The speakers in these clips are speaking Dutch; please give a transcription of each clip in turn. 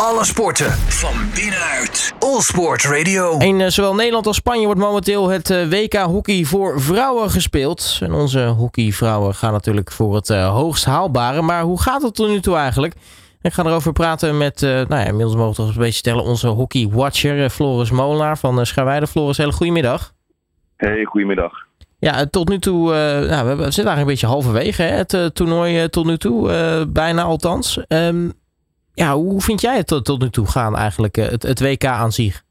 Alle sporten van binnenuit. All Sport Radio. In eh, zowel Nederland als Spanje wordt momenteel het eh, WK hockey voor vrouwen gespeeld. En onze hockeyvrouwen gaan natuurlijk voor het eh, hoogst haalbare. Maar hoe gaat het tot nu toe eigenlijk? Ik ga erover praten met, eh, nou ja, inmiddels mogen we toch een beetje stellen, onze hockey-watcher Floris Molenaar van uh, Schaarweide. Floris, hele goedemiddag. Hey, goedemiddag. Ja, tot nu toe, eh, nou, we, zitten eigenlijk een beetje halverwege hè, het toernooi tot nu toe, eh, bijna althans. Ehm, ja, hoe vind jij het tot, tot nu toe gaan eigenlijk, eh, het, het WK aan zich?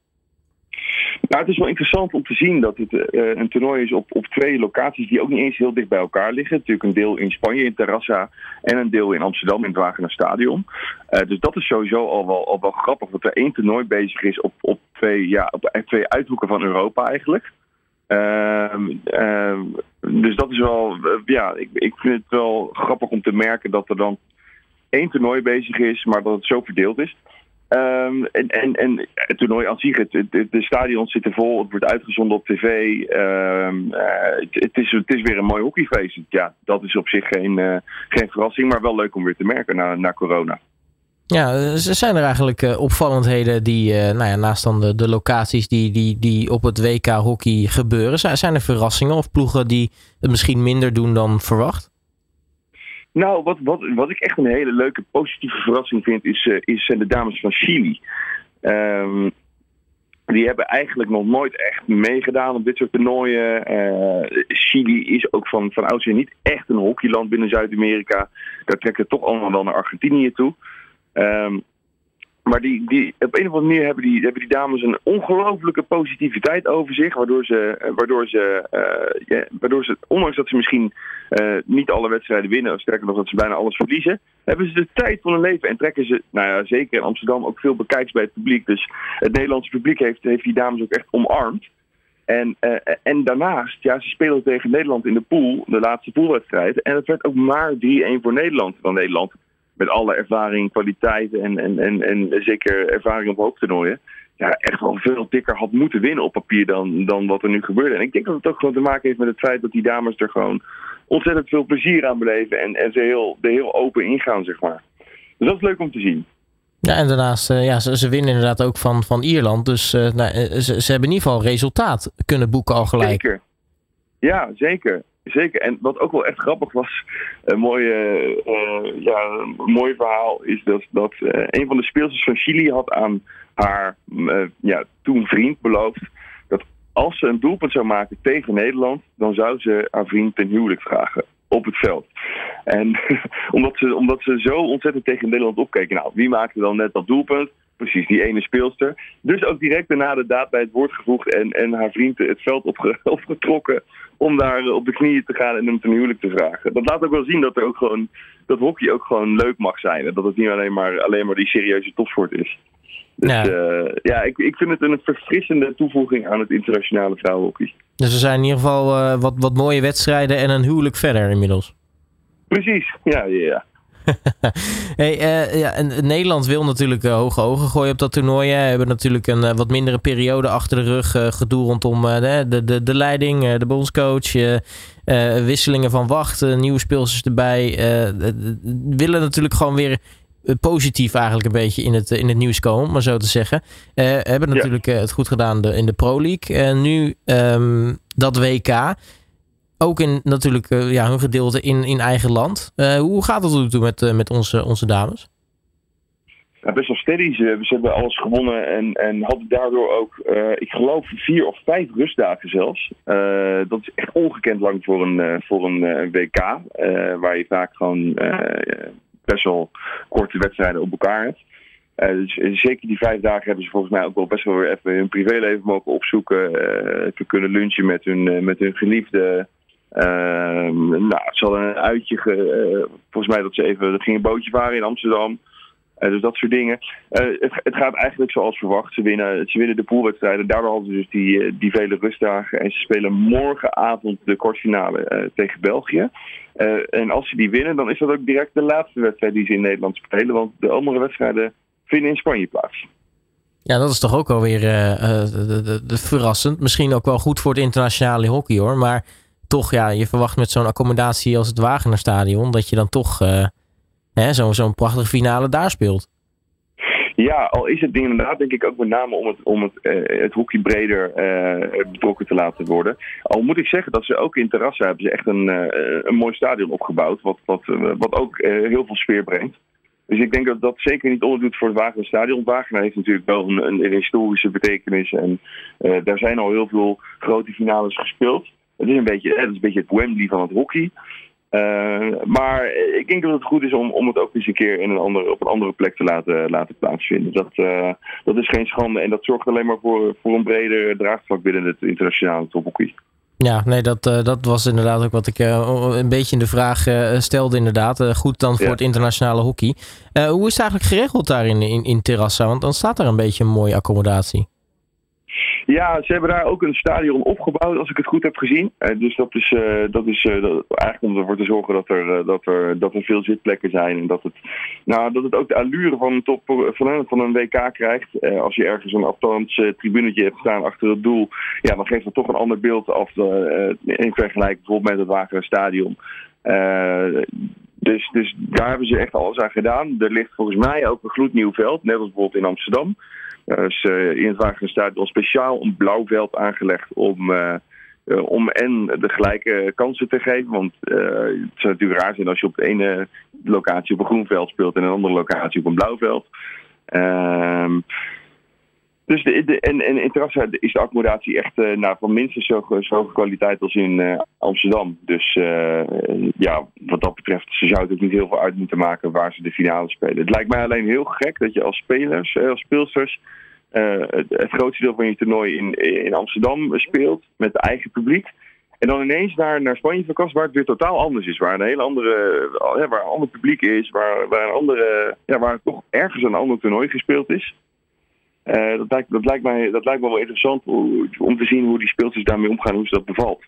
Nou, het is wel interessant om te zien dat het eh, een toernooi is op, op twee locaties die ook niet eens heel dicht bij elkaar liggen. Natuurlijk een deel in Spanje, in Terrassa, en een deel in Amsterdam, in het Wagener Stadion. Eh, dus dat is sowieso al wel, al wel grappig, dat er één toernooi bezig is op, op, twee, ja, op twee uithoeken van Europa eigenlijk. Ehm, ehm, dus dat is wel, ja, ik, ik vind het wel grappig om te merken dat er dan één toernooi bezig is, maar dat het zo verdeeld is. Ehm, en, en, en het toernooi aan zich, het, de stadions zitten vol, het wordt uitgezonden op tv. Ehm, eh, het, is, het is weer een mooi hockeyfeest. Ja, dat is op zich geen, eh, geen verrassing, maar wel leuk om weer te merken na, na corona. Ja, zijn er eigenlijk eh, opvallendheden die, nou ja, naast dan de, locaties die, die, die op het WK hockey gebeuren, zijn er verrassingen of ploegen die het misschien minder doen dan verwacht? Nou, wat, wat, wat ik echt een hele leuke positieve verrassing vind, is, eh, is zijn de dames van Chili. Ehm, die hebben eigenlijk nog nooit echt meegedaan op dit soort toernooien. Eh, Chili is ook van, van oudsher niet echt een hockeyland binnen Zuid-Amerika. Daar trekken toch allemaal wel naar Argentinië toe. Ehm, maar die, die, op een of andere manier hebben die, hebben die dames een ongelofelijke positiviteit over zich. Waardoor ze, eh, waardoor ze, eh, waardoor ze ondanks dat ze misschien eh, niet alle wedstrijden winnen, of sterker nog dat ze bijna alles verliezen, hebben ze de tijd van hun leven en trekken ze, nou ja, zeker in Amsterdam ook veel bekijks bij het publiek. Dus het Nederlandse publiek heeft, heeft die dames ook echt omarmd. En, en daarnaast, ja, ze spelen tegen Nederland in de pool, de laatste poolwedstrijd. En het werd ook maar 3-1 voor Nederland. Van Nederland met alle ervaring, kwaliteiten en, en, en, en zeker ervaring op hoofdtoernooien. Ja, echt wel veel dikker had moeten winnen op papier dan, dan wat er nu gebeurde. En ik denk dat het ook gewoon te maken heeft met het feit dat die dames er gewoon ontzettend veel plezier aan beleven. En, en ze heel, er heel open ingaan, zeg maar. Dus dat is leuk om te zien. Ja, en daarnaast, eh, ja, ze, ze winnen inderdaad ook van, van Ierland. Dus eh, nou, eh, ze, ze hebben in ieder geval resultaat kunnen boeken al gelijk. Zeker. Ja, zeker. Zeker. En wat ook wel echt grappig was, een mooi, eh, ja, mooi verhaal, is dat, dat eh, een van de speelsters van Chili had aan haar eh, ja, toen vriend beloofd dat als ze een doelpunt zou maken tegen Nederland, dan zou ze haar vriend ten huwelijk vragen op het veld. En omdat, ze, omdat ze zo ontzettend tegen Nederland opkeken, nou, wie maakte dan net dat doelpunt? Precies, die ene speelster. Dus ook direct daarna de daad bij het woord gevoegd en, en haar vriend het veld opge, opgetrokken om daar eh, op de knieën te gaan en hem ten huwelijk te vragen. Dat laat ook wel zien dat er ook gewoon dat hockey ook gewoon leuk mag zijn. En dat het niet alleen maar, alleen maar die serieuze topsport is. Dus Ja. ja, ja ik, ik vind het een verfrissende toevoeging aan het internationale vrouwenhockey. Dus er zijn in ieder geval eh, wat, wat mooie wedstrijden en een huwelijk verder inmiddels. Precies, ja, ja, ja. hey, eh, ja, en Nederland wil natuurlijk eh, hoge ogen gooien op dat toernooi. hè. We hebben natuurlijk een eh, wat mindere periode achter de rug. eh, gedoe rondom eh, de, de, de, leiding, eh, de bondscoach. eh, eh, wisselingen van wacht, eh, nieuwe speelsters erbij. eh, eh, willen natuurlijk gewoon weer eh, positief eigenlijk een beetje in het, in het nieuws komen, om maar zo te zeggen. Eh, hebben natuurlijk eh, het goed gedaan de, in de Pro League. En nu ehm, dat WK. Ook in natuurlijk eh, ja, hun gedeelte in, in eigen land. Eh, hoe gaat nu toe met, eh, met onze, onze dames? Ja, best wel steady. Ze, ze hebben alles gewonnen en, en hadden daardoor ook, ik geloof, vier of vijf rustdagen zelfs. Dat is echt ongekend lang voor een, voor een WK, waar je vaak gewoon best wel korte wedstrijden op elkaar hebt. Dus zeker die vijf dagen hebben ze volgens mij ook wel best wel weer even hun privéleven mogen opzoeken. even kunnen lunchen met hun, met hun geliefde. Ehm, nou, ze hadden een uitje, ge- eh, volgens mij dat ze even, dat ging een bootje varen in Amsterdam. Eh, dus dat soort dingen. Eh, het, het gaat eigenlijk zoals verwacht. Ze winnen, ze winnen de poolwedstrijden. Daardoor hadden ze dus die, die vele rustdagen. En ze spelen morgenavond de kwartfinale tegen België. En als ze die winnen, dan is dat ook direct de laatste wedstrijd die ze in Nederland spelen. Want de andere wedstrijden vinden in Spanje plaats. Ja, dat is toch ook alweer de verrassend. Misschien ook wel goed voor het internationale hockey hoor. Maar toch, ja, je verwacht met zo'n accommodatie als het Wagenerstadion... dat je dan toch eh, zo'n zo'n prachtige finale daar speelt. Ja, al is het inderdaad denk ik ook met name om het, om het, uh, het hockey breder uh, betrokken te laten worden. Al moet ik zeggen dat ze ook in Terrassa hebben ze echt een, een mooi stadion opgebouwd. Wat, wat, wat ook heel veel sfeer brengt. Dus ik denk dat dat zeker niet onderdoet voor het Wagener Stadion. Wagener heeft natuurlijk wel een, een historische betekenis. En daar zijn al heel veel grote finales gespeeld. Het is een beetje het, is een beetje het Wembley van het hockey. Uh, maar ik denk dat het goed is om, om het ook eens een keer in een andere, op een andere plek te laten, laten plaatsvinden. Dat, uh, dat is geen schande en dat zorgt alleen maar voor, voor een breder draagvlak binnen het internationale tophockey. Ja, nee, dat, uh, dat was inderdaad ook wat ik een beetje in de vraag stelde. Inderdaad, goed dan voor ja. het internationale hockey. hoe is het eigenlijk geregeld daar in, in, in Terrassa? Want dan staat er een beetje een mooie accommodatie. Ja, ze hebben daar ook een stadion opgebouwd, als ik het goed heb gezien. Uh, dus dat is, uh, dat is dat, eigenlijk om ervoor te zorgen dat er, dat, er, dat er veel zitplekken zijn. En dat het, nou, dat het ook de allure van een, top, van, van een WK krijgt. als je ergens een afstands tribunetje hebt staan achter het doel, ja, dan geeft dat toch een ander beeld af in vergelijking bijvoorbeeld met het Wagener Stadion. dus, dus daar hebben ze echt alles aan gedaan. Er ligt volgens mij ook een gloednieuw veld, net als bijvoorbeeld in Amsterdam. Er is uh, in het Wagener speciaal een blauw veld aangelegd om, uh, om en de gelijke kansen te geven. Want het zou natuurlijk raar zijn als je op de ene locatie op een groen veld speelt en een andere locatie op een blauw veld. Ehm, dus de, de, en, en in Terrassa is de accommodatie echt uh, nou, van minstens zo, zo hoge kwaliteit als in uh, Amsterdam. Dus ja, wat dat betreft, ze zouden het niet heel veel uit moeten maken waar ze de finale spelen. Het lijkt mij alleen heel gek dat je als spelers, als speelsters, het, het, grootste deel van je toernooi in, in Amsterdam speelt met eigen publiek. En dan ineens naar, naar Spanje verkast, waar het weer totaal anders is. Waar een hele andere, waar een ander publiek is, waar, waar, een andere, ja, waar toch ergens een ander toernooi gespeeld is. Uh, dat, lijkt, dat, lijkt mij, dat lijkt me wel interessant om te zien hoe die speeltjes daarmee omgaan, hoe ze dat bevalt.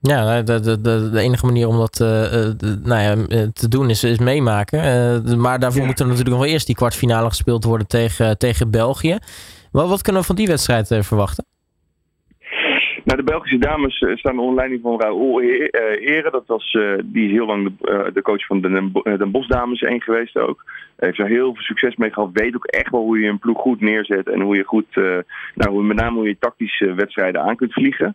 Ja, de, de, de, de enige manier om dat uh, nou ja, te doen is, is meemaken. Uh, maar daarvoor ja. moet er natuurlijk nog wel eerst die kwartfinale gespeeld worden tegen, tegen België. Wat, wat kunnen we van die wedstrijd verwachten? Nou, de Belgische dames staan onder leiding van Raoul Heren. Dat was, die is heel lang de, coach van de Den Bosch dames geweest ook heeft er heel veel succes mee gehad. Weet ook echt wel hoe je een ploeg goed neerzet. En hoe je goed, nou, met name hoe je tactische wedstrijden aan kunt vliegen.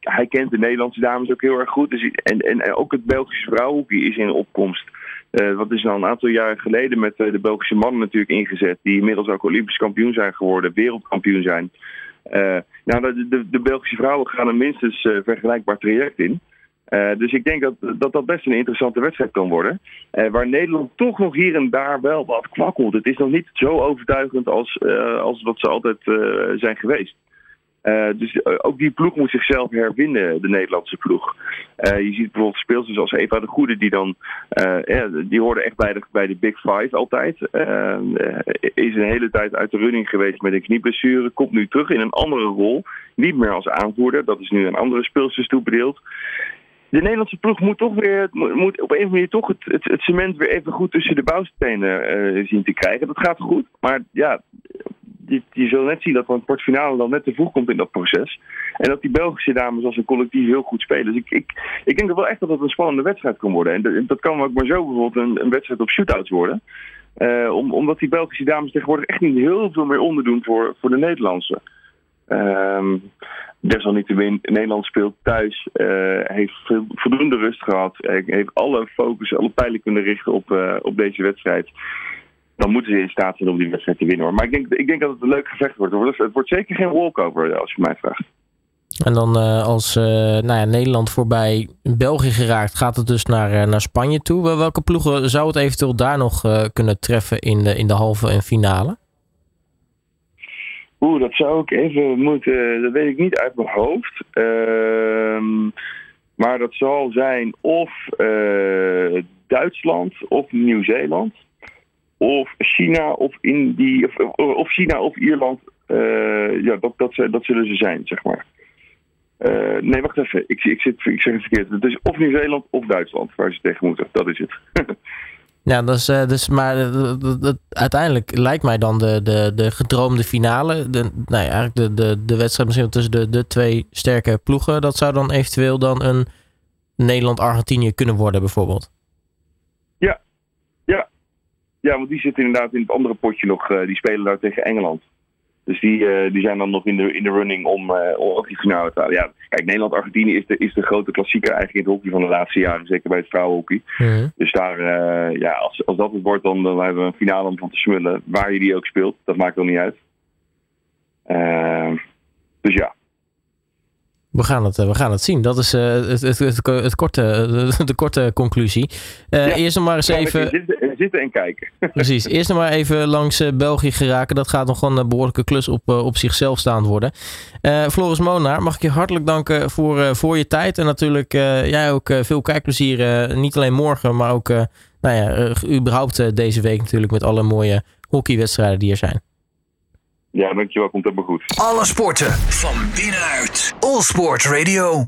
Hij kent de Nederlandse dames ook heel erg goed. Dus, en, en, ook het Belgische vrouwenhoekje is in opkomst. Uh, wat is al een aantal jaren geleden met de Belgische mannen natuurlijk ingezet. Die inmiddels ook Olympisch kampioen zijn geworden, wereldkampioen zijn. Nou, de, de, de, Belgische vrouwen gaan een minstens vergelijkbaar traject in. Uh, dus ik denk dat, dat dat best een interessante wedstrijd kan worden. Waar Nederland toch nog hier en daar wel wat kwakkelt. Het is nog niet zo overtuigend als, als wat ze altijd zijn geweest. Dus ook die ploeg moet zichzelf hervinden, de Nederlandse ploeg. je ziet bijvoorbeeld speelsters als Eva de Goede, die dan, ja, die hoorden echt bij de, bij de Big Five altijd. is een hele tijd uit de running geweest met een knieblessure, komt nu terug in een andere rol. Niet meer als aanvoerder, dat is nu een andere speelsters toebedeeld de Nederlandse ploeg moet toch weer moet op een of andere manier toch het, het, het cement weer even goed tussen de bouwstenen zien te krijgen. Dat gaat goed, maar ja, je, zult net zien dat een kwartfinale dan net te vroeg komt in dat proces. En dat die Belgische dames als een collectief heel goed spelen. Dus ik, ik, ik denk wel echt dat het een spannende wedstrijd kan worden. En dat, dat kan ook maar zo bijvoorbeeld een, een wedstrijd op shootouts worden. Om, omdat die Belgische dames tegenwoordig echt niet heel veel meer onderdoen voor, voor de Nederlandse. Um, desalniettemin, Nederland speelt thuis, uh, heeft voldoende rust gehad, uh, heeft alle focus, alle pijlen kunnen richten op, op deze wedstrijd. Dan moeten ze in staat zijn om die wedstrijd te winnen. Hoor. Maar ik denk, ik denk dat het een leuk gevecht wordt. Het wordt zeker geen walkover als je mij vraagt. En dan als nou ja, Nederland voorbij België geraakt, gaat het dus naar, naar Spanje toe. Welke ploegen zou het eventueel daar nog kunnen treffen in de, in de halve en finale? Oeh, dat zou ik even moeten. Dat weet ik niet uit mijn hoofd. Uh, maar dat zal zijn of Duitsland of Nieuw-Zeeland. Of China of Indië. Of, of China of Ierland. Uh, ja, dat, dat, dat zullen ze zijn, zeg maar. Uh, nee, wacht even. Ik, ik, zit, ik zeg het verkeerd. Het is of Nieuw-Zeeland of Duitsland waar ze tegen moeten. Dat is het. Ja, dat is, uh, dus, maar uiteindelijk lijkt mij dan de, de, de gedroomde finale. De, nou ja, eigenlijk de, de, de wedstrijd misschien tussen de, de twee sterke ploegen. Dat zou dan eventueel dan een Nederland-Argentinië kunnen worden, bijvoorbeeld. Ja, want die zitten inderdaad in het andere potje nog. die spelen daar tegen Engeland. Dus die, uh, die zijn dan nog in de, in de running om, uh, om ook die finale te halen. Ja, kijk, Nederland-Argentinië is de, is de grote klassieker eigenlijk in het hockey van de laatste jaren. Zeker bij het vrouwenhockey. Mm Dus daar, uh, ja, als, als dat het wordt, dan, dan hebben we een finale om van te smullen. Waar je die ook speelt, dat maakt wel niet uit. dus ja, we gaan het, eh, we gaan het zien. Dat is uh, het, het, het, het, korte, de korte conclusie. Uh, Eerst nog maar eens even. Zitten, zitten, en kijken. Precies. Eerst nog maar even langs België geraken. Dat gaat nog een behoorlijke klus op, op zichzelf staand worden. Floris Monaar, mag ik je hartelijk danken voor, voor je tijd. En natuurlijk jij ook veel kijkplezier. niet alleen morgen, maar ook nou ja, überhaupt deze week natuurlijk met alle mooie hockeywedstrijden die er zijn. Ja, dankjewel. Komt helemaal goed. Alle sporten van binnenuit. All Sport Radio.